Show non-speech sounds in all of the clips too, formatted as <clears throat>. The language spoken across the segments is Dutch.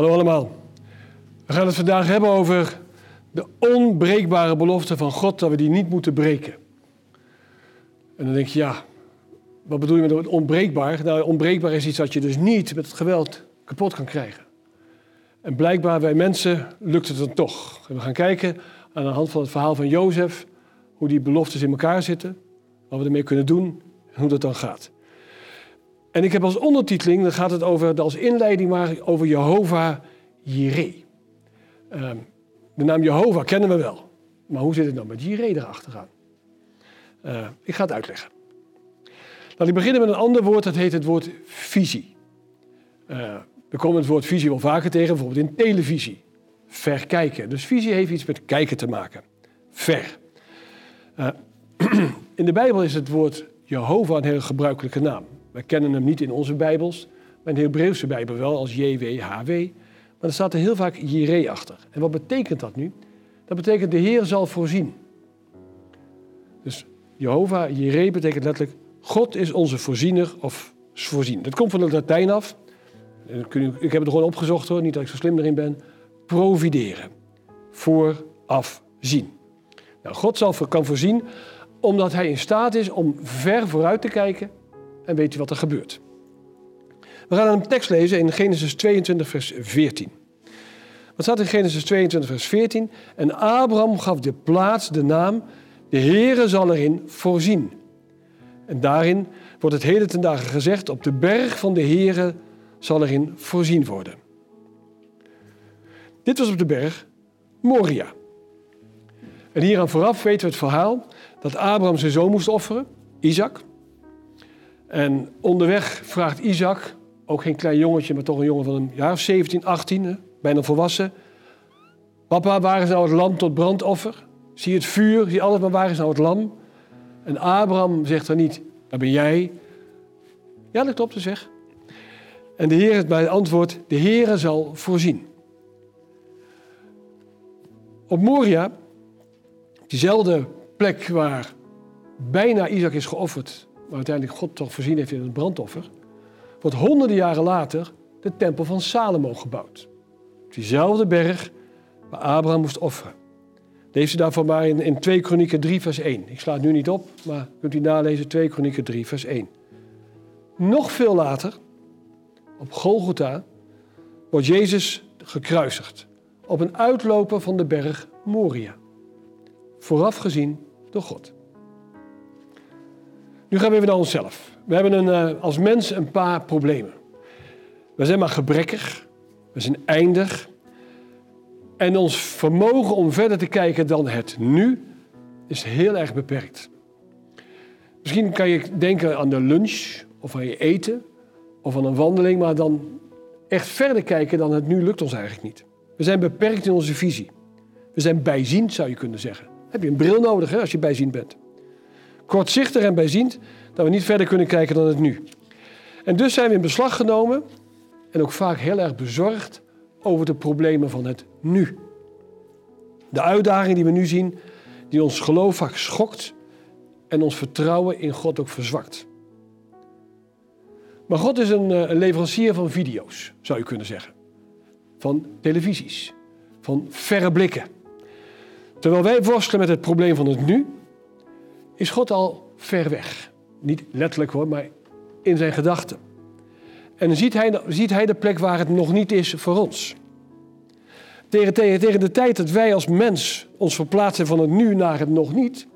Hallo allemaal. We gaan het vandaag hebben over de onbreekbare belofte van God dat we die niet moeten breken. En dan denk je, ja, wat bedoel je met onbreekbaar? Nou, onbreekbaar is iets dat je dus niet met het geweld kapot kan krijgen. En blijkbaar bij mensen lukt het dan toch. we gaan kijken aan de hand van het verhaal van Jozef hoe die beloftes in elkaar zitten, wat we ermee kunnen doen en hoe dat dan gaat. En ik heb als ondertiteling, dan gaat het over, als inleiding maar, over Jehovah Jireh. Um, de naam Jehovah kennen we wel. Maar hoe zit het dan met Jireh erachteraan? Uh, ik ga het uitleggen. Laat ik beginnen met een ander woord, dat heet het woord visie. Uh, we komen het woord visie wel vaker tegen, bijvoorbeeld in televisie. Verkijken. Dus visie heeft iets met kijken te maken. Ver. Uh, <clears throat> in de Bijbel is het woord Jehovah een heel gebruikelijke naam. Wij kennen hem niet in onze Bijbels, maar in de Hebreeuwse Bijbel wel als JWHW. Maar er staat er heel vaak Jireh achter. En wat betekent dat nu? Dat betekent de Heer zal voorzien. Dus Jehovah, Jireh betekent letterlijk God is onze voorziener of voorzien. Dat komt van het Latijn af. Ik heb het gewoon opgezocht hoor, niet dat ik zo slim erin ben. Provideren. Vooraf zien. Nou, God zal, kan voorzien omdat hij in staat is om ver vooruit te kijken en weet u wat er gebeurt. We gaan een tekst lezen in Genesis 22, vers 14. Wat staat in Genesis 22, vers 14? En Abraham gaf de plaats de naam, de Heere zal erin voorzien. En daarin wordt het hele ten dagen gezegd, op de berg van de Heere zal erin voorzien worden. Dit was op de berg Moria. En hier aan vooraf weten we het verhaal dat Abraham zijn zoon moest offeren, Isaac. En onderweg vraagt Isaac, ook geen klein jongetje, maar toch een jongen van een jaar of 17, 18, bijna volwassen. Papa, waar is nou het lam tot brandoffer? Zie het vuur, zie alles, maar waar is nou het lam? En Abraham zegt dan niet, daar ben jij. Ja, dat klopt, zeg. En de Heer het bij het antwoord, de Heere zal voorzien. Op Moria, diezelfde plek waar bijna Isaac is geofferd, maar uiteindelijk God toch voorzien heeft in het brandoffer, wordt honderden jaren later de tempel van Salomo gebouwd. Op diezelfde berg waar Abraham moest offeren. Lees u daarvan maar in, in 2 Kronieken 3 vers 1. Ik sla het nu niet op, maar kunt u nalezen 2 Kronieken 3 vers 1. Nog veel later, op Golgotha, wordt Jezus gekruisigd op een uitloper van de berg Moria. Vooraf gezien door God. Nu gaan we even naar onszelf. We hebben een, eh, als mens een paar problemen. We zijn maar gebrekkig, we zijn eindig. En ons vermogen om verder te kijken dan het nu is heel erg beperkt. Misschien kan je denken aan de lunch of aan je eten of aan een wandeling, maar dan echt verder kijken dan het nu lukt ons eigenlijk niet. We zijn beperkt in onze visie. We zijn bijziend, zou je kunnen zeggen. heb je een bril nodig als je bijziend bent kortzichtig en bijziend dat we niet verder kunnen kijken dan het nu. En dus zijn we in beslag genomen en ook vaak heel erg bezorgd over de problemen van het nu. De uitdagingen die we nu zien, die ons geloof vaak schokt en ons vertrouwen in God ook verzwakt. Maar God is een, eh, een leverancier van video's, zou je kunnen zeggen. Van televisies, van verre blikken. Terwijl wij worstelen met het probleem van het nu, is God al ver weg. Niet letterlijk hoor, maar in zijn gedachten. En dan ziet hij, ziet hij de plek waar het nog niet is voor ons. Tegen, tegen, tegen de tijd dat wij als mens ons verplaatsen van het nu naar het nog niet,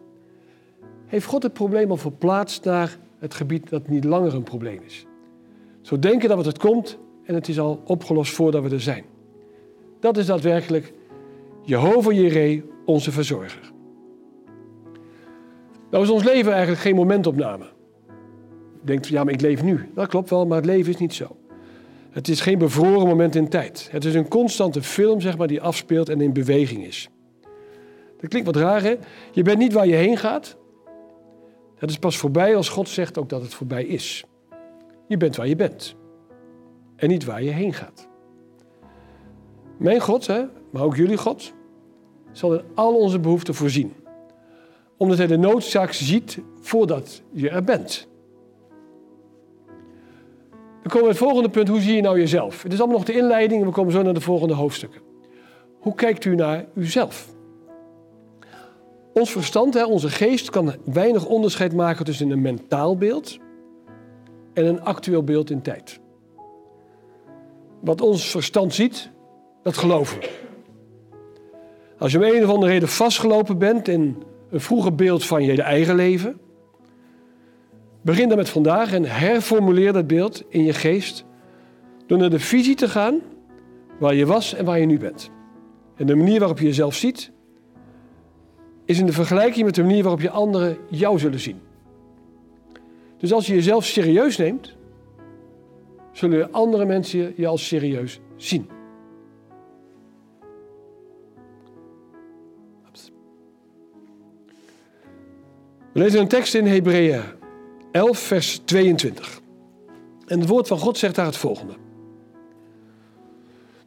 heeft God het probleem al verplaatst naar het gebied dat niet langer een probleem is. Zo denken dat het komt en het is al opgelost voordat we er zijn. Dat is daadwerkelijk Jehovah Jireh, onze verzorger. Nou is ons leven eigenlijk geen momentopname. Je denkt, ja, maar ik leef nu. Dat klopt wel, maar het leven is niet zo. Het is geen bevroren moment in tijd. Het is een constante film, zeg maar, die afspeelt en in beweging is. Dat klinkt wat raar, hè? Je bent niet waar je heen gaat. Dat is pas voorbij als God zegt ook dat het voorbij is. Je bent waar je bent. En niet waar je heen gaat. Mijn God, hè, maar ook jullie God, zal in al onze behoeften voorzien omdat hij de noodzaak ziet voordat je er bent. Dan komen we het volgende punt. Hoe zie je nou jezelf? Het is allemaal nog de inleiding en we komen zo naar de volgende hoofdstukken. Hoe kijkt u naar uzelf? Ons verstand, onze geest, kan weinig onderscheid maken tussen een mentaal beeld en een actueel beeld in tijd. Wat ons verstand ziet, dat geloven we. Als je om een of andere reden vastgelopen bent in een vroeger beeld van je eigen leven, begin dan met vandaag en herformuleer dat beeld in je geest door naar de visie te gaan waar je was en waar je nu bent. En de manier waarop je jezelf ziet, is in de vergelijking met de manier waarop je anderen jou zullen zien. Dus als je jezelf serieus neemt, zullen andere mensen je als serieus zien. We lezen een tekst in Hebreeën 11, vers 22. En het woord van God zegt daar het volgende.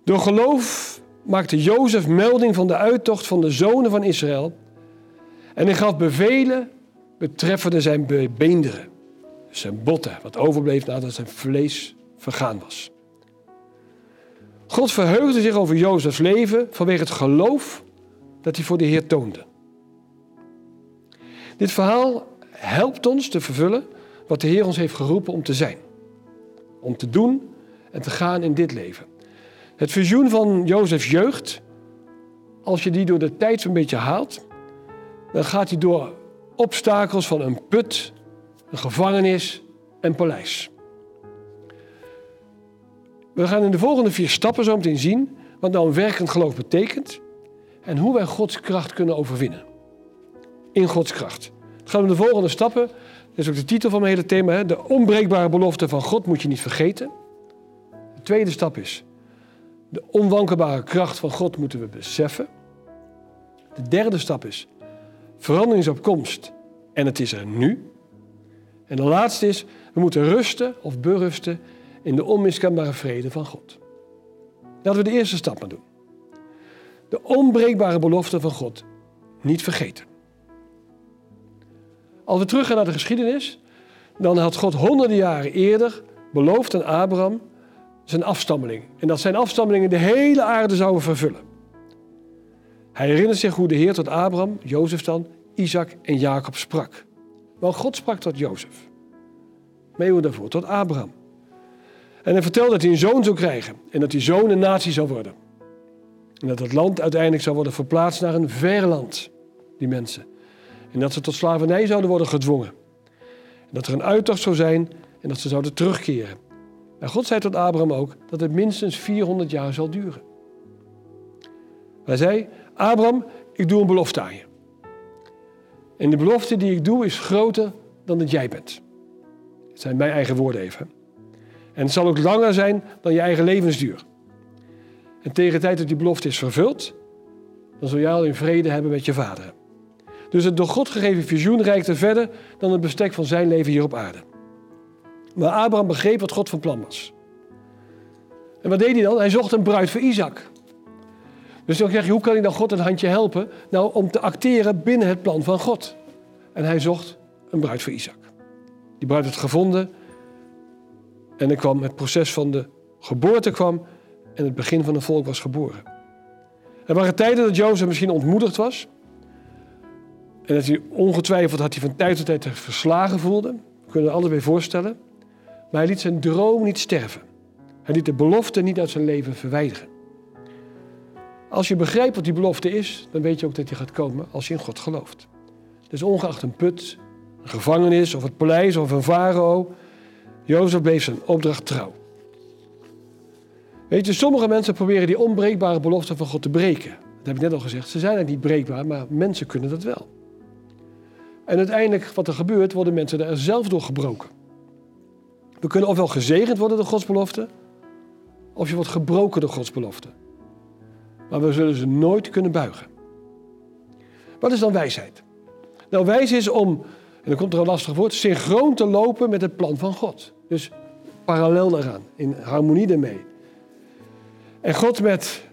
Door geloof maakte Jozef melding van de uittocht van de zonen van Israël. En hij gaf bevelen betreffende zijn beenderen. Dus zijn botten, wat overbleef nadat zijn vlees vergaan was. God verheugde zich over Jozefs leven vanwege het geloof dat hij voor de Heer toonde. Dit verhaal helpt ons te vervullen wat de Heer ons heeft geroepen om te zijn. Om te doen en te gaan in dit leven. Het visioen van Jozefs jeugd, als je die door de tijd zo'n beetje haalt, dan gaat hij door obstakels van een put, een gevangenis en paleis. We gaan in de volgende vier stappen zo meteen zien wat nou een werkend geloof betekent en hoe wij Gods kracht kunnen overwinnen. In Gods kracht. Het gaat om de volgende stappen. Dat is ook de titel van mijn hele thema. Hè? De onbreekbare belofte van God moet je niet vergeten. De tweede stap is de onwankelbare kracht van God moeten we beseffen. De derde stap is verandering is op komst en het is er nu. En de laatste is, we moeten rusten of berusten in de onmiskenbare vrede van God. Laten we de eerste stap maar doen. De onbreekbare belofte van God niet vergeten. Als we teruggaan naar de geschiedenis, dan had God honderden jaren eerder beloofd aan Abraham zijn afstammeling. En dat zijn afstammelingen de hele aarde zouden vervullen. Hij herinnert zich hoe de Heer tot Abraham, Jozef dan, Isaac en Jacob sprak. Wel, God sprak tot Jozef. Hoe daarvoor? Tot Abraham. En hij vertelde dat hij een zoon zou krijgen. En dat die zoon een natie zou worden. En dat het land uiteindelijk zou worden verplaatst naar een ver land. Die mensen. En dat ze tot slavernij zouden worden gedwongen. En dat er een uittocht zou zijn en dat ze zouden terugkeren. En God zei tot Abraham ook dat het minstens 400 jaar zal duren. Hij zei, Abraham, ik doe een belofte aan je. En de belofte die ik doe is groter dan dat jij bent. Het zijn mijn eigen woorden even. En het zal ook langer zijn dan je eigen levensduur. En tegen de tijd dat die belofte is vervuld, dan zul jij al in vrede hebben met je vader. Dus het door God gegeven visioen reikte verder dan het bestek van zijn leven hier op aarde. Maar Abraham begreep wat God van plan was. En wat deed hij dan? Hij zocht een bruid voor Isaac. Dus dan zeg je, hoe kan ik dan God een handje helpen? Nou, om te acteren binnen het plan van God. En hij zocht een bruid voor Isaac. Die bruid werd gevonden. En er kwam het proces van de geboorte kwam. En het begin van een volk was geboren. Er waren tijden dat Jozef misschien ontmoedigd was. En dat hij ongetwijfeld had hij van tijd tot tijd verslagen voelde. We kunnen er allebei voorstellen. Maar hij liet zijn droom niet sterven. Hij liet de belofte niet uit zijn leven verwijderen. Als je begrijpt wat die belofte is, dan weet je ook dat die gaat komen als je in God gelooft. Dus ongeacht een put, een gevangenis of het paleis of een farao, Jozef bleef zijn opdracht trouw. Weet je, sommige mensen proberen die onbreekbare belofte van God te breken. Dat heb ik net al gezegd. Ze zijn eigenlijk niet breekbaar, maar mensen kunnen dat wel. En uiteindelijk, wat er gebeurt, worden mensen er zelf door gebroken. We kunnen ofwel gezegend worden door Gods belofte, of je wordt gebroken door Gods belofte. Maar we zullen ze nooit kunnen buigen. Wat is dan wijsheid? Nou, wijs is om, en dan komt er een lastig woord, synchroon te lopen met het plan van God. Dus parallel eraan, in harmonie ermee. En God met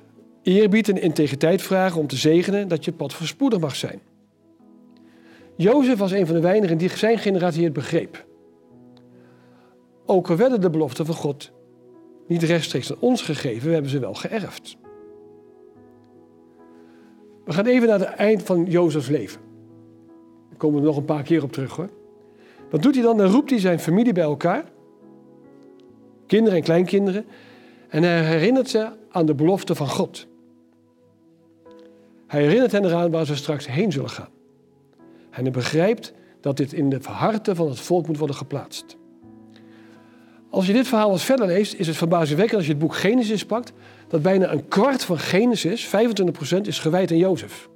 eerbied en integriteit vragen om te zegenen dat je pad voorspoedig mag zijn. Jozef was een van de weinigen die zijn generatie het begreep. ook al werden de beloften van God niet rechtstreeks aan ons gegeven, we hebben ze wel geërfd. We gaan even naar het eind van Jozefs leven. Daar komen we nog een paar keer op terug hoor. Wat doet hij dan? Dan roept hij zijn familie bij elkaar. Kinderen en kleinkinderen. En hij herinnert ze aan de belofte van God. Hij herinnert hen eraan waar ze straks heen zullen gaan. En hij begrijpt dat dit in de harten van het volk moet worden geplaatst. Als je dit verhaal eens verder leest, is het verbazingwekkend als je het boek Genesis pakt, dat bijna een kwart van Genesis, 25%, is gewijd aan Jozef.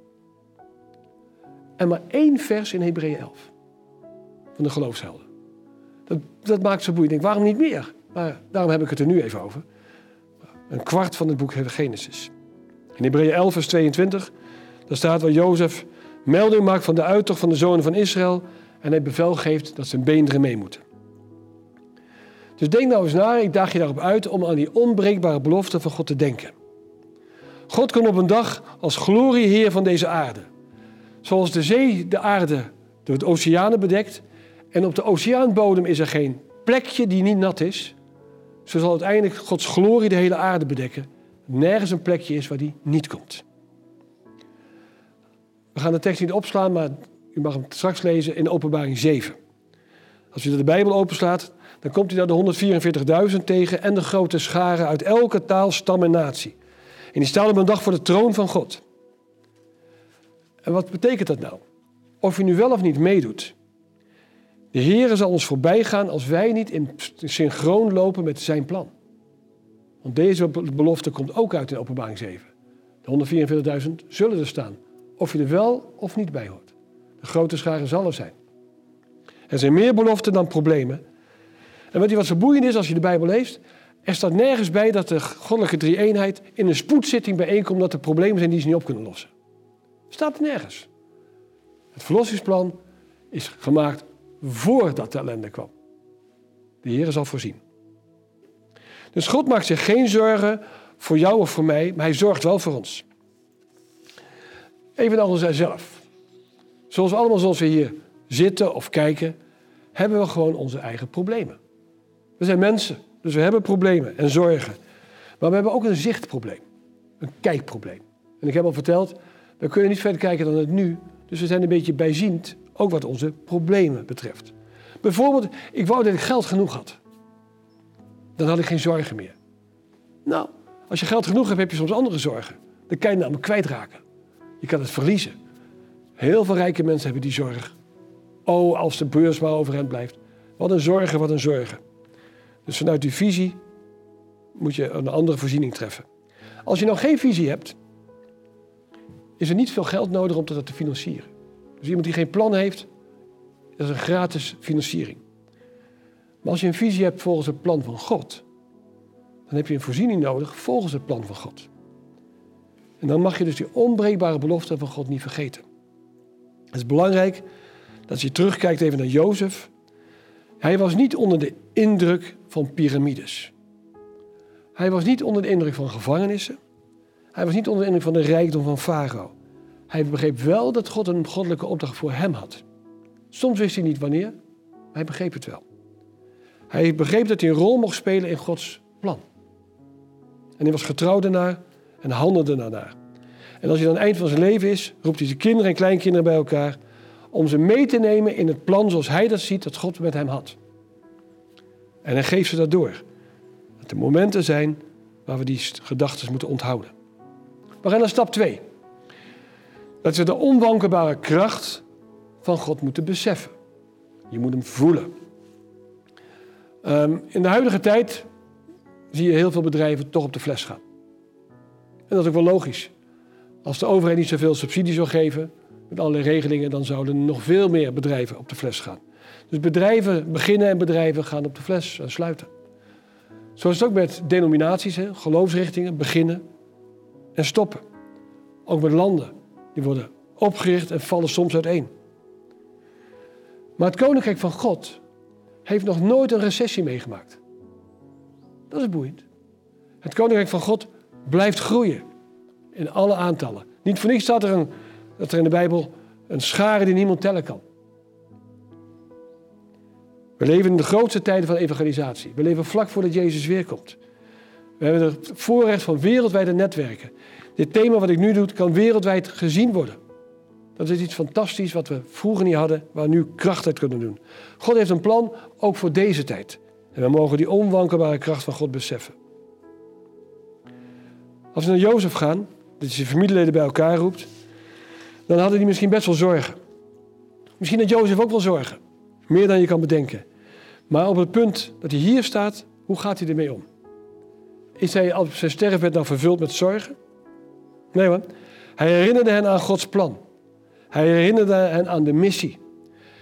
En maar één vers in Hebreeën 11 van de geloofshelden. Dat, dat maakt zo boeiend. Ik denk, waarom niet meer? Maar daarom heb ik het er nu even over. Een kwart van het boek Genesis. In Hebreeën 11, vers 22, daar staat waar Jozef melding maakt van de uittocht van de zonen van Israël en hij bevel geeft dat zijn beenderen mee moeten. Dus denk nou eens na, ik daag je daarop uit om aan die onbreekbare belofte van God te denken. God kan op een dag als glorieheer van deze aarde. Zoals de zee de aarde door het oceanen bedekt en op de oceaanbodem is er geen plekje die niet nat is. Zo zal uiteindelijk Gods glorie de hele aarde bedekken. Nergens een plekje is waar die niet komt. We gaan de tekst niet opslaan, maar u mag hem straks lezen in Openbaring 7. Als u de Bijbel openslaat, dan komt u daar de 144.000 tegen en de grote scharen uit elke taal, stam en natie. En die staan op een dag voor de troon van God. En wat betekent dat nou? Of u nu wel of niet meedoet. De Heer zal ons voorbij gaan als wij niet in synchroon lopen met zijn plan. Want deze belofte komt ook uit in openbaring 7. De 144.000 zullen er staan. Of je er wel of niet bij hoort. De grote scharen zal er zijn. Er zijn meer beloften dan problemen. En weet je wat zo boeiend is als je de Bijbel leest? Er staat nergens bij dat de goddelijke drie-eenheid in een spoedzitting bijeenkomt dat er problemen zijn die ze niet op kunnen lossen. Staat er nergens. Het verlossingsplan is gemaakt voordat de ellende kwam. De Heer zal voorzien. Dus God maakt zich geen zorgen voor jou of voor mij, maar hij zorgt wel voor ons. Even naar onszelf. Zoals we allemaal zoals we hier zitten of kijken, hebben we gewoon onze eigen problemen. We zijn mensen, dus we hebben problemen en zorgen. Maar we hebben ook een zichtprobleem, een kijkprobleem. En ik heb al verteld, we kunnen niet verder kijken dan het nu. Dus we zijn een beetje bijziend, ook wat onze problemen betreft. Bijvoorbeeld, ik wou dat ik geld genoeg had. Dan had ik geen zorgen meer. Nou, als je geld genoeg hebt, heb je soms andere zorgen. Dan kan je namelijk kwijtraken. Je kan het verliezen. Heel veel rijke mensen hebben die zorg. Oh, als de beurs maar overeind blijft. Wat een zorgen, wat een zorgen. Dus vanuit die visie moet je een andere voorziening treffen. Als je nou geen visie hebt, is er niet veel geld nodig om dat te financieren. Dus iemand die geen plan heeft, dat is een gratis financiering. Maar als je een visie hebt volgens het plan van God, dan heb je een voorziening nodig volgens het plan van God. En dan mag je dus die onbreekbare belofte van God niet vergeten. Het is belangrijk dat je terugkijkt even naar Jozef. Hij was niet onder de indruk van piramides. Hij was niet onder de indruk van gevangenissen. Hij was niet onder de indruk van de rijkdom van Farao. Hij begreep wel dat God een goddelijke opdracht voor hem had. Soms wist hij niet wanneer, maar hij begreep het wel. Hij begreep dat hij een rol mocht spelen in Gods plan. En hij was getrouw daarnaar en handelde daarnaar. En als hij aan het eind van zijn leven is, roept hij zijn kinderen en kleinkinderen bij elkaar om ze mee te nemen in het plan zoals hij dat ziet dat God met hem had. En hij geeft ze dat door. Dat er momenten zijn waar we die gedachten moeten onthouden. We gaan naar stap 2. Dat we de onwankelbare kracht van God moeten beseffen. Je moet hem voelen. Ehm, in de huidige tijd zie je heel veel bedrijven toch op de fles gaan. En dat is ook wel logisch. Als de overheid niet zoveel subsidie zou geven, met alle regelingen, dan zouden nog veel meer bedrijven op de fles gaan. Dus bedrijven beginnen en bedrijven gaan op de fles sluiten. Zo is het ook met denominaties, hè, geloofsrichtingen, beginnen en stoppen. Ook met landen, die worden opgericht en vallen soms uiteen. Maar het koninkrijk van God heeft nog nooit een recessie meegemaakt. Dat is boeiend. Het koninkrijk van God blijft groeien in alle aantallen. Niet voor niets staat er, een, dat er in de Bijbel een schare die niemand tellen kan. We leven in de grootste tijden van evangelisatie. We leven vlak voordat Jezus weer komt. We hebben het voorrecht van wereldwijde netwerken. Dit thema wat ik nu doe, kan wereldwijd gezien worden. Dat is iets fantastisch wat we vroeger niet hadden, waar we nu kracht uit kunnen doen. God heeft een plan, ook voor deze tijd. En we mogen die onwankelbare kracht van God beseffen. Als we naar Jozef gaan, dat hij zijn familieleden bij elkaar roept, dan hadden die misschien best wel zorgen. Misschien had Jozef ook wel zorgen. Meer dan je kan bedenken. Maar op het punt dat hij hier staat, hoe gaat hij ermee om? Is hij op zijn sterfbed nou vervuld met zorgen? Nee hoor. Hij herinnerde hen aan Gods plan. Hij herinnerde hen aan de missie.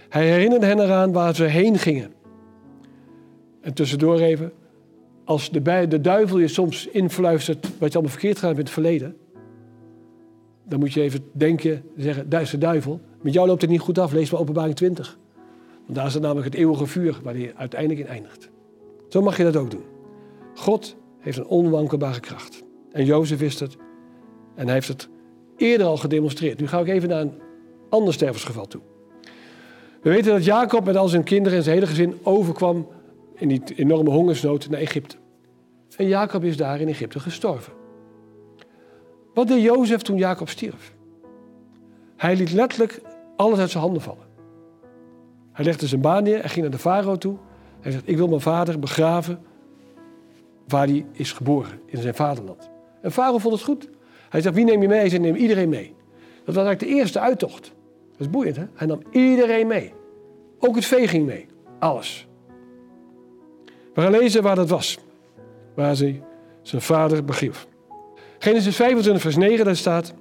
Hij herinnerde hen eraan waar ze heen gingen. En tussendoor even, als de, duivel je soms influistert wat je allemaal verkeerd gaat met het verleden, dan moet je even denken, zeggen, duister duivel, met jou loopt het niet goed af, lees maar openbaring 20. Want daar is het namelijk het eeuwige vuur waar hij uiteindelijk in eindigt. Zo mag je dat ook doen. God heeft een onwankelbare kracht. En Jozef wist het. En hij heeft het eerder al gedemonstreerd. Nu ga ik even naar een ander stervensgeval toe. We weten dat Jacob met al zijn kinderen en zijn hele gezin overkwam in die enorme hongersnood naar Egypte. En Jacob is daar in Egypte gestorven. Wat deed Jozef toen Jacob stierf? Hij liet letterlijk alles uit zijn handen vallen. Hij legde zijn baan neer, hij ging naar de farao toe. Hij zegt, ik wil mijn vader begraven waar hij is geboren, in zijn vaderland. En farao vond het goed. Hij zegt, wie neem je mee? Hij zegt, neem iedereen mee. Dat was eigenlijk de eerste uittocht. Dat is boeiend, hè? Hij nam iedereen mee. Ook het vee ging mee. Alles. We gaan lezen waar dat was. Waar ze zijn vader begreep. Genesis 25 vers 9, daar staat...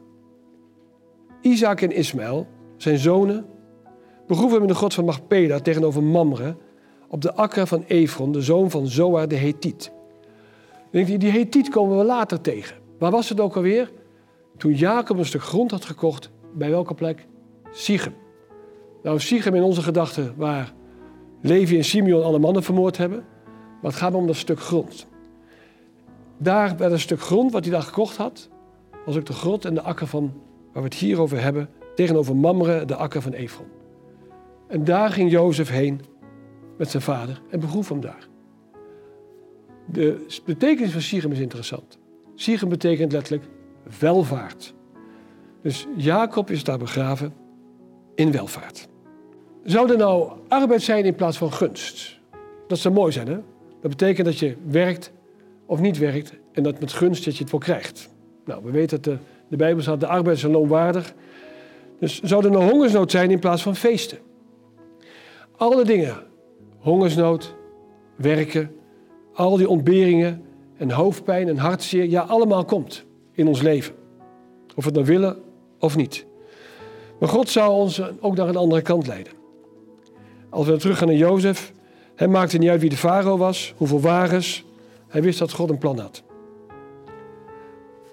Isaac en Ismaël, zijn zonen, begroeven hem de god van Machpeda tegenover Mamre... op de akker van Efron, de zoon van Zoar de Hethiet. Die Hethiet komen we later tegen. Waar was het ook alweer? Toen Jacob een stuk grond had gekocht, bij welke plek? Sichem. Nou, Sichem in onze gedachten waar Levi en Simeon alle mannen vermoord hebben. Maar het gaat om dat stuk grond. Daar bij een stuk grond wat hij daar gekocht had, was ook de grot en de akker van, waar we het hier over hebben, tegenover Mamre, de akker van Efron. En daar ging Jozef heen met zijn vader en begroef hem daar. De betekenis van Sichem is interessant. Sichem betekent letterlijk welvaart. Dus Jacob is daar begraven in welvaart. Zou er nou arbeid zijn in plaats van gunst? Dat zou mooi zijn, hè? Dat betekent dat je werkt of niet werkt en dat met gunst dat je het voor krijgt. Nou, we weten dat de, Bijbel staat, de arbeid is loonwaardig. Dus zou er nou hongersnood zijn in plaats van feesten? Alle dingen, hongersnood, werken, al die ontberingen en hoofdpijn en hartzeer, ja, allemaal komt in ons leven. Of we het nou willen of niet. Maar God zou ons ook naar een andere kant leiden. Als we teruggaan naar Jozef, hij maakte niet uit wie de farao was, hoeveel wagens. Hij wist dat God een plan had.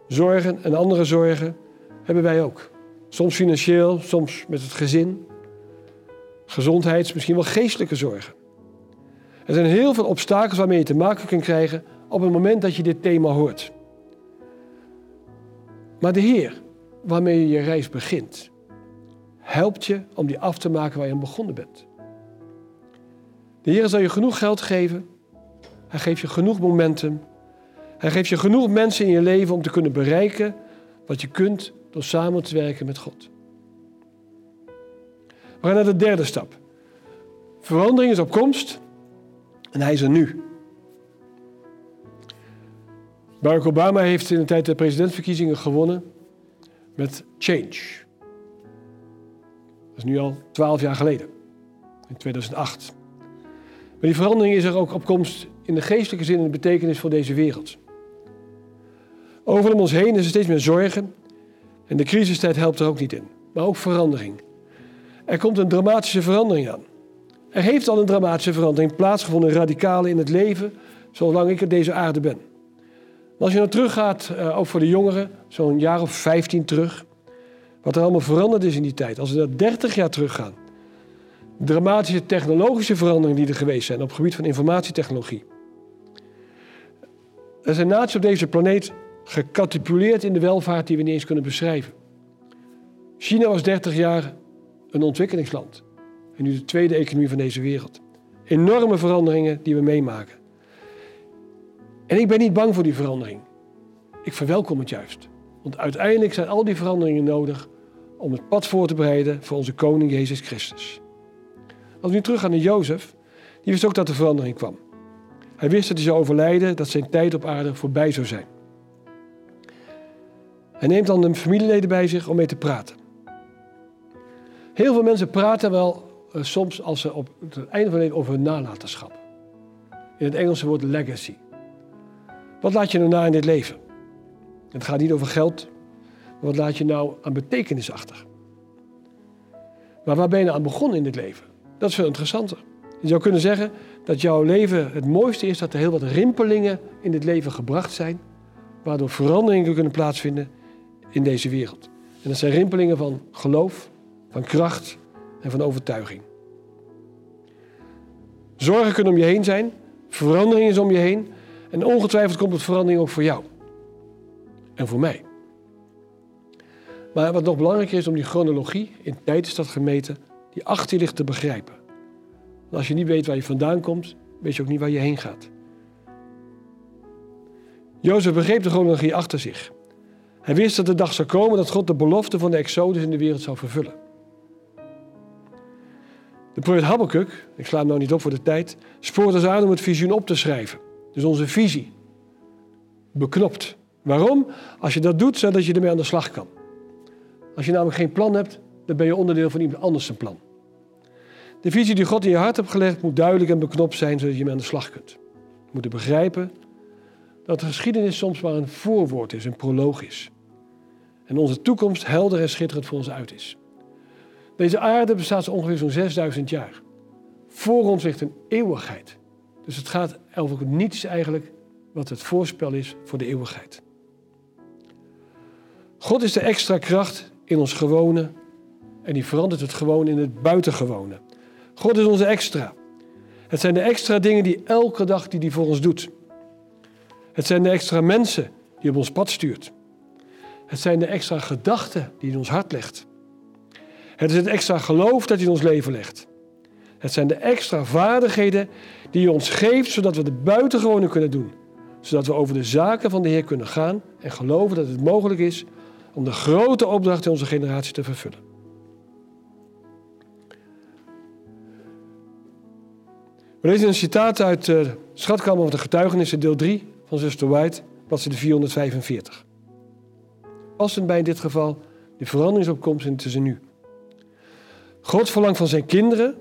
Zorgen en andere zorgen hebben wij ook. Soms financieel, soms met het gezin. Gezondheids, misschien wel geestelijke zorgen. Er zijn heel veel obstakels waarmee je te maken kunt krijgen op het moment dat je dit thema hoort. Maar de Heer, waarmee je je reis begint, helpt je om die af te maken waar je aan begonnen bent. De Heer zal je genoeg geld geven. Hij geeft je genoeg momentum. Hij geeft je genoeg mensen in je leven om te kunnen bereiken wat je kunt door samen te werken met God. We gaan naar de derde stap. Verandering is op komst en hij is er nu. Barack Obama heeft in de tijd de presidentsverkiezingen gewonnen met change. Dat is nu al twaalf jaar geleden, in 2008. Maar die verandering is er ook op komst in de geestelijke zin en de betekenis voor deze wereld. Overal om ons heen is er steeds meer zorgen en de crisistijd helpt er ook niet in. Maar ook verandering. Er komt een dramatische verandering aan. Er heeft al een dramatische verandering plaatsgevonden, radicale in het leven, zolang ik op deze aarde ben. als je nou teruggaat, uh, ook voor de jongeren, zo'n jaar of 15 terug, wat er allemaal veranderd is in die tijd. Als we naar 30 jaar teruggaan, dramatische technologische veranderingen die er geweest zijn op het gebied van informatietechnologie. Er zijn naties op deze planeet gecatipuleerd in de welvaart die we niet eens kunnen beschrijven. China was 30 jaar een ontwikkelingsland. En nu de tweede economie van deze wereld. Enorme veranderingen die we meemaken. En ik ben niet bang voor die verandering. Ik verwelkom het juist. Want uiteindelijk zijn al die veranderingen nodig om het pad voor te bereiden voor onze koning Jezus Christus. Als we nu teruggaan naar Jozef, die wist ook dat er verandering kwam. Hij wist dat hij zou overlijden, dat zijn tijd op aarde voorbij zou zijn. Hij neemt dan de familieleden bij zich om mee te praten. Heel veel mensen praten wel uh, soms als ze op het einde van het leven over hun nalatenschap. In het Engelse woord legacy. Wat laat je nou na in dit leven? Het gaat niet over geld, maar wat laat je nou aan betekenis achter? Maar waar ben je nou aan begonnen in dit leven? Dat is veel interessanter. Je zou kunnen zeggen dat jouw leven het mooiste is dat er heel wat rimpelingen in dit leven gebracht zijn, waardoor veranderingen kunnen plaatsvinden in deze wereld. En dat zijn rimpelingen van geloof, van kracht en van overtuiging. Zorgen kunnen om je heen zijn, verandering is om je heen en ongetwijfeld komt het verandering ook voor jou en voor mij. Maar wat nog belangrijker is om die chronologie, in tijd is dat gemeten, die achter je ligt te begrijpen. Want als je niet weet waar je vandaan komt, weet je ook niet waar je heen gaat. Jozef begreep de chronologie achter zich. Hij wist dat de dag zou komen dat God de belofte van de Exodus in de wereld zou vervullen. De profeet Habakkuk, ik sla hem nou niet op voor de tijd, spoort ons aan om het visioen op te schrijven. Dus onze visie. Beknopt. Waarom? Als je dat doet, zodat je ermee aan de slag kan. Als je namelijk geen plan hebt, dan ben je onderdeel van iemand anders zijn plan. De visie die God in je hart hebt gelegd moet duidelijk en beknopt zijn, zodat je ermee aan de slag kunt. Je moet begrijpen dat de geschiedenis soms maar een voorwoord is, een proloog is. En onze toekomst helder en schitterend voor ons uit is. Deze aarde bestaat ongeveer zo'n 6000 jaar. Voor ons ligt een eeuwigheid. Dus het gaat over niets eigenlijk wat het voorspel is voor de eeuwigheid. God is de extra kracht in ons gewone en die verandert het gewoon in het buitengewone. God is onze extra. Het zijn de extra dingen die elke dag die hij voor ons doet. Het zijn de extra mensen die op ons pad stuurt. Het zijn de extra gedachten die in ons hart legt. Het is het extra geloof dat hij in ons leven legt. Het zijn de extra vaardigheden die hij ons geeft, zodat we de buitengewone kunnen doen. Zodat we over de zaken van de Heer kunnen gaan en geloven dat het mogelijk is om de grote opdracht in onze generatie te vervullen. We lezen een citaat uit de Schatkamer van de Getuigenissen, deel 3 van Zuster White, bladzijde 445. Passend bij in dit geval de veranderingsopkomst tussen nu. God verlangt van zijn kinderen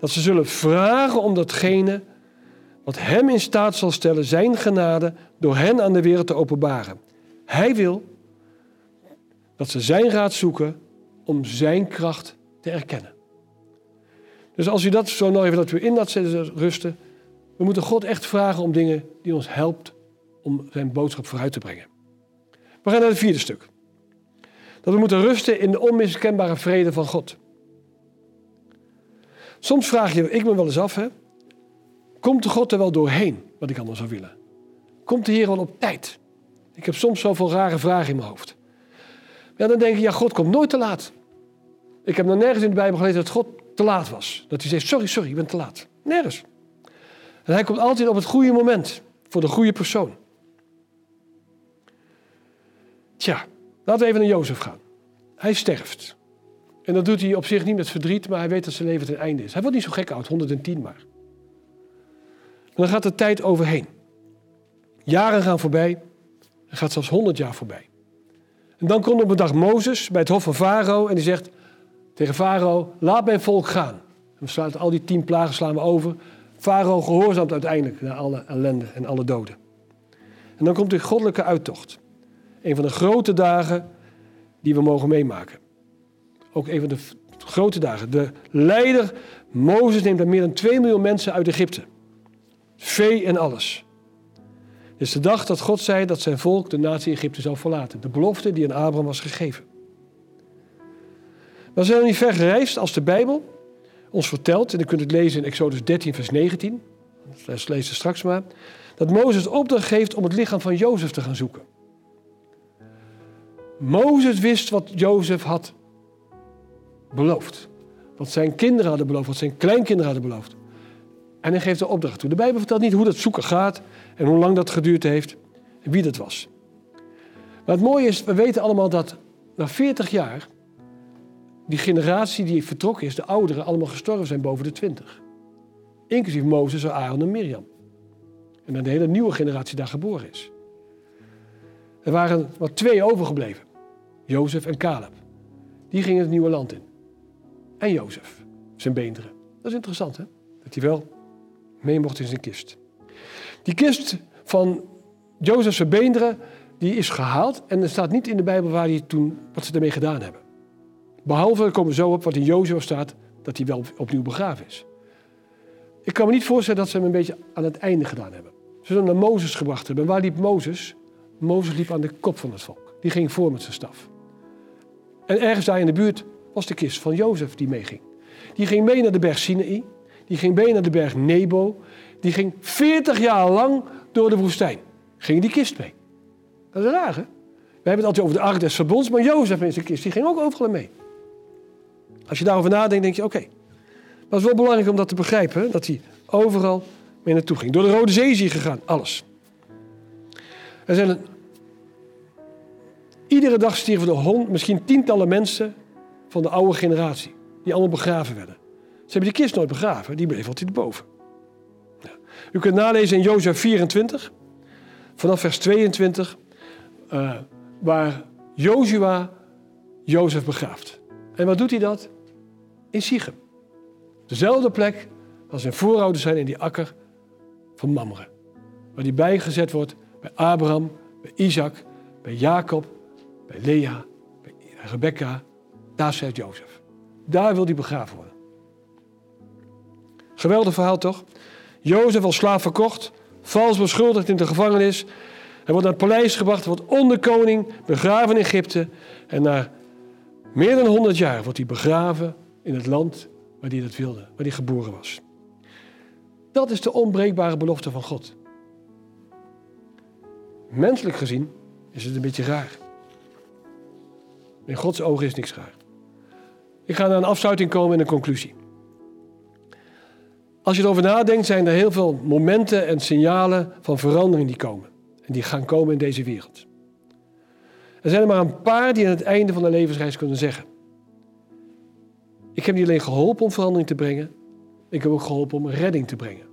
dat ze zullen vragen om datgene wat Hem in staat zal stellen, Zijn genade, door hen aan de wereld te openbaren. Hij wil dat ze Zijn raad zoeken om Zijn kracht te erkennen. Dus als u dat zo nog even dat we in dat rusten, we moeten God echt vragen om dingen die ons helpt om Zijn boodschap vooruit te brengen. We gaan naar het vierde stuk. Dat we moeten rusten in de onmiskenbare vrede van God. Soms vraag je, ik me wel eens af, hè, komt de God er wel doorheen wat ik allemaal zou willen? Komt de Heer wel op tijd? Ik heb soms zoveel rare vragen in mijn hoofd. Ja, dan denk je, ja, God komt nooit te laat. Ik heb nog nergens in de Bijbel gelezen dat God te laat was. Dat hij zegt, sorry, sorry, je bent te laat. Nergens. En hij komt altijd op het goede moment, voor de goede persoon. Tja, laten we even naar Jozef gaan. Hij sterft. En dat doet hij op zich niet met verdriet, maar hij weet dat zijn leven ten einde is. Hij wordt niet zo gek oud, 110 maar. En dan gaat de tijd overheen. Jaren gaan voorbij. Er gaat zelfs 100 jaar voorbij. En dan komt op een dag Mozes bij het hof van Farao en die zegt tegen Farao, laat mijn volk gaan. We al die tien plagen slaan we over. Farao gehoorzaamt uiteindelijk naar alle ellende en alle doden. En dan komt de goddelijke uittocht. Een van de grote dagen die we mogen meemaken. Ook een van de grote dagen. De leider, Mozes, neemt meer dan 2 miljoen mensen uit Egypte. Vee en alles. Het is de dag dat God zei dat zijn volk de natie Egypte zou verlaten. De belofte die aan Abraham was gegeven. Maar zijn niet ver gereisd als de Bijbel ons vertelt, en u kunt het lezen in Exodus 13, vers 19, dat lees je straks maar, dat Mozes opdracht geeft om het lichaam van Jozef te gaan zoeken. Mozes wist wat Jozef had beloofd. Wat zijn kinderen hadden beloofd, wat zijn kleinkinderen hadden beloofd. En hij geeft de opdracht toe. De Bijbel vertelt niet hoe dat zoeken gaat en hoe lang dat geduurd heeft en wie dat was. Maar het mooie is, we weten allemaal dat na 40 jaar die generatie die vertrokken is, de ouderen, allemaal gestorven zijn boven de 20. Inclusief Mozes, Aaron en Mirjam. En dan de hele nieuwe generatie daar geboren is. Er waren maar twee overgebleven. Jozef en Caleb. Die gingen het nieuwe land in. En Jozef, zijn beenderen. Dat is interessant, hè? Dat hij wel mee mocht in zijn kist. Die kist van Jozef's beenderen, die is gehaald. En er staat niet in de Bijbel waar hij toen, wat ze ermee gedaan hebben. Behalve, komen we zo op, wat in Jozef staat, dat hij wel opnieuw begraven is. Ik kan me niet voorstellen dat ze hem een beetje aan het einde gedaan hebben. Ze zullen naar Mozes gebracht hebben. En waar liep Mozes? Mozes liep aan de kop van het volk. Die ging voor met zijn staf. En ergens daar in de buurt was de kist van Jozef die meeging. Die ging mee naar de berg Sinaï. Die ging mee naar de berg Nebo. Die ging 40 jaar lang door de woestijn. Ging die kist mee. Dat is raar, hè? We hebben het altijd over de ark des verbonds, maar Jozef in zijn kist, die ging ook overal mee. Als je daarover nadenkt, denk je, oké. Maar het is wel belangrijk om dat te begrijpen, dat hij overal mee naartoe ging. Door de Rode Zee is hij gegaan, alles. Er zijn een... Iedere dag stierven er hond, misschien tientallen mensen van de oude generatie, die allemaal begraven werden. Ze hebben die kist nooit begraven, die bleef altijd boven. Ja. U kunt nalezen in Jozef 24, vanaf vers 22, uh, eh, waar Jozua Jozef begraaft. En wat doet hij dat? In Sichem. Dezelfde plek als zijn voorouders zijn in die akker van Mamre. Waar die bijgezet wordt bij Abraham, bij Isaac, bij Jacob, bij Lea, bij Rebecca. Daar zit Jozef. Daar wil hij begraven worden. Geweldig verhaal toch? Jozef als slaaf verkocht, vals beschuldigd in de gevangenis. Hij wordt naar het paleis gebracht, wordt onderkoning, begraven in Egypte. En na meer dan 100 jaar wordt hij begraven in het land waar hij dat wilde, waar hij geboren was. Dat is de onbreekbare belofte van God. Menselijk gezien is het een beetje raar. In Gods ogen is niks raar. Ik ga naar een afsluiting komen en een conclusie. Als je erover nadenkt, zijn er heel veel momenten en signalen van verandering die komen. En die gaan komen in deze wereld. Er zijn er maar een paar die aan het einde van de levensreis kunnen zeggen. Ik heb niet alleen geholpen om verandering te brengen, ik heb ook geholpen om redding te brengen.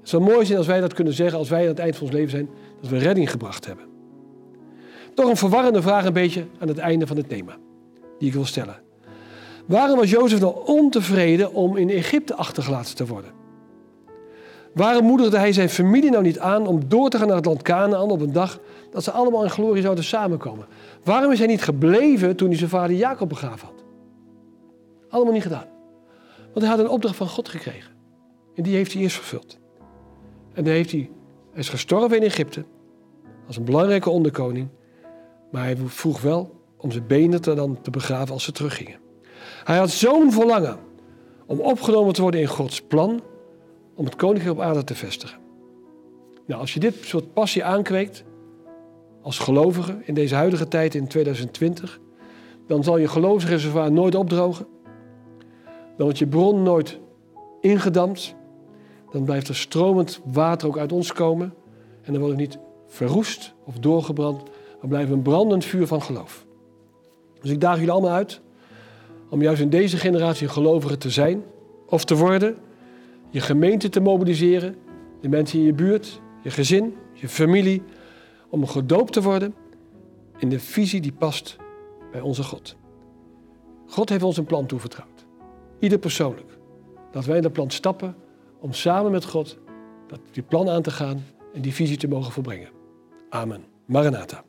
Het zou mooi zijn als wij dat kunnen zeggen als wij aan het eind van ons leven zijn, dat we redding gebracht hebben. Toch een verwarrende vraag een beetje aan het einde van het thema, die ik wil stellen. Waarom was Jozef nou ontevreden om in Egypte achtergelaten te worden? Waarom moedigde hij zijn familie nou niet aan om door te gaan naar het land Canaan op een dag dat ze allemaal in glorie zouden samenkomen? Waarom is hij niet gebleven toen hij zijn vader Jacob begraven had? Allemaal niet gedaan. Want hij had een opdracht van God gekregen. En die heeft hij eerst vervuld. En dan heeft hij, is gestorven in Egypte. Als een belangrijke onderkoning. Maar hij vroeg wel om zijn benen te, dan te begraven als ze teruggingen. Hij had zo'n verlangen om opgenomen te worden in Gods plan om het koninkrijk op aarde te vestigen. Nou, als je dit soort passie aankweekt als gelovige in deze huidige tijd in 2020, dan zal je geloofsreservoir nooit opdrogen. Dan wordt je bron nooit ingedampt. Dan blijft er stromend water ook uit ons komen. En dan wordt het niet verroest of doorgebrand. Dan blijft een brandend vuur van geloof. Dus ik daag jullie allemaal uit om juist in deze generatie een gelovige te zijn of te worden. Je gemeente te mobiliseren, de mensen in je buurt, je gezin, je familie, om gedoopt te worden in de visie die past bij onze God. God heeft ons een plan toevertrouwd. Ieder persoonlijk. Dat wij in dat plan stappen om samen met God dat die plan aan te gaan en die visie te mogen volbrengen. Amen. Maranatha.